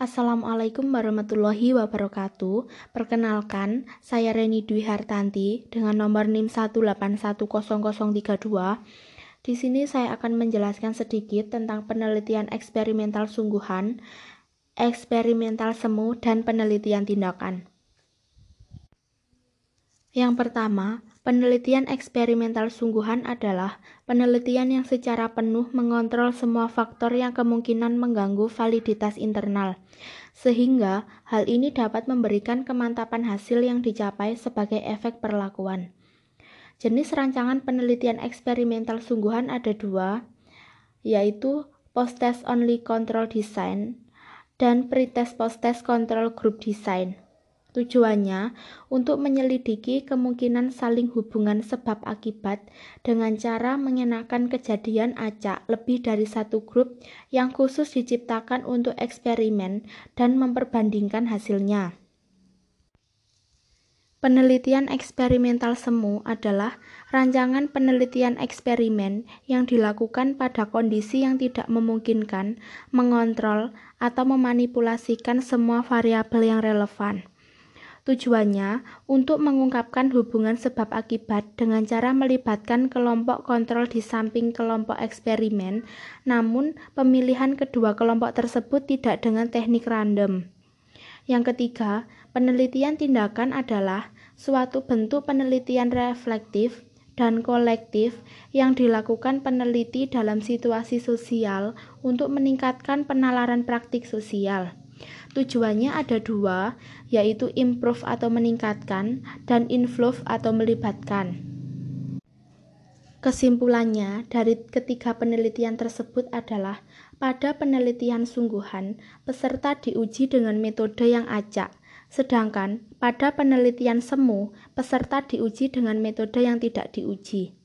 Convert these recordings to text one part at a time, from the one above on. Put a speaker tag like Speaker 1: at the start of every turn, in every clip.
Speaker 1: Assalamualaikum warahmatullahi wabarakatuh. Perkenalkan, saya Reni Dwi Hartanti dengan nomor NIM 1810032. Di sini saya akan menjelaskan sedikit tentang penelitian eksperimental sungguhan, eksperimental semu, dan penelitian tindakan. Yang pertama, penelitian eksperimental sungguhan adalah penelitian yang secara penuh mengontrol semua faktor yang kemungkinan mengganggu validitas internal, sehingga hal ini dapat memberikan kemantapan hasil yang dicapai sebagai efek perlakuan. Jenis rancangan penelitian eksperimental sungguhan ada dua, yaitu post-test only control design dan pre-test post-test control group design. Tujuannya untuk menyelidiki kemungkinan saling hubungan sebab akibat dengan cara mengenakan kejadian acak lebih dari satu grup yang khusus diciptakan untuk eksperimen dan memperbandingkan hasilnya. Penelitian eksperimental semu adalah rancangan penelitian eksperimen yang dilakukan pada kondisi yang tidak memungkinkan mengontrol atau memanipulasikan semua variabel yang relevan. Tujuannya untuk mengungkapkan hubungan sebab akibat dengan cara melibatkan kelompok kontrol di samping kelompok eksperimen, namun pemilihan kedua kelompok tersebut tidak dengan teknik random. Yang ketiga, penelitian tindakan adalah suatu bentuk penelitian reflektif dan kolektif yang dilakukan peneliti dalam situasi sosial untuk meningkatkan penalaran praktik sosial. Tujuannya ada dua, yaitu improve atau meningkatkan dan influence atau melibatkan. Kesimpulannya dari ketiga penelitian tersebut adalah pada penelitian sungguhan, peserta diuji dengan metode yang acak, sedangkan pada penelitian semu, peserta diuji dengan metode yang tidak diuji.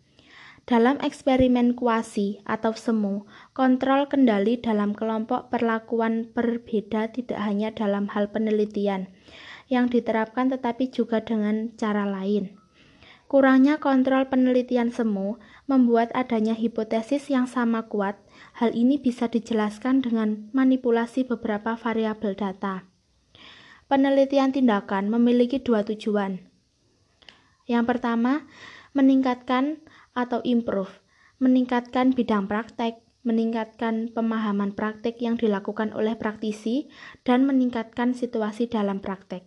Speaker 1: Dalam eksperimen kuasi atau semu, kontrol kendali dalam kelompok perlakuan berbeda tidak hanya dalam hal penelitian yang diterapkan tetapi juga dengan cara lain. Kurangnya kontrol penelitian semu membuat adanya hipotesis yang sama kuat. Hal ini bisa dijelaskan dengan manipulasi beberapa variabel data. Penelitian tindakan memiliki dua tujuan. Yang pertama, meningkatkan atau improve, meningkatkan bidang praktek, meningkatkan pemahaman praktek yang dilakukan oleh praktisi, dan meningkatkan situasi dalam praktek.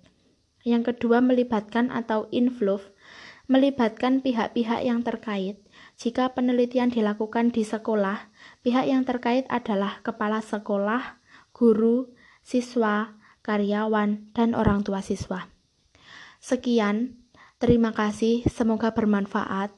Speaker 1: Yang kedua, melibatkan atau influence, melibatkan pihak-pihak yang terkait. Jika penelitian dilakukan di sekolah, pihak yang terkait adalah kepala sekolah, guru, siswa, karyawan, dan orang tua siswa. Sekian, terima kasih, semoga bermanfaat.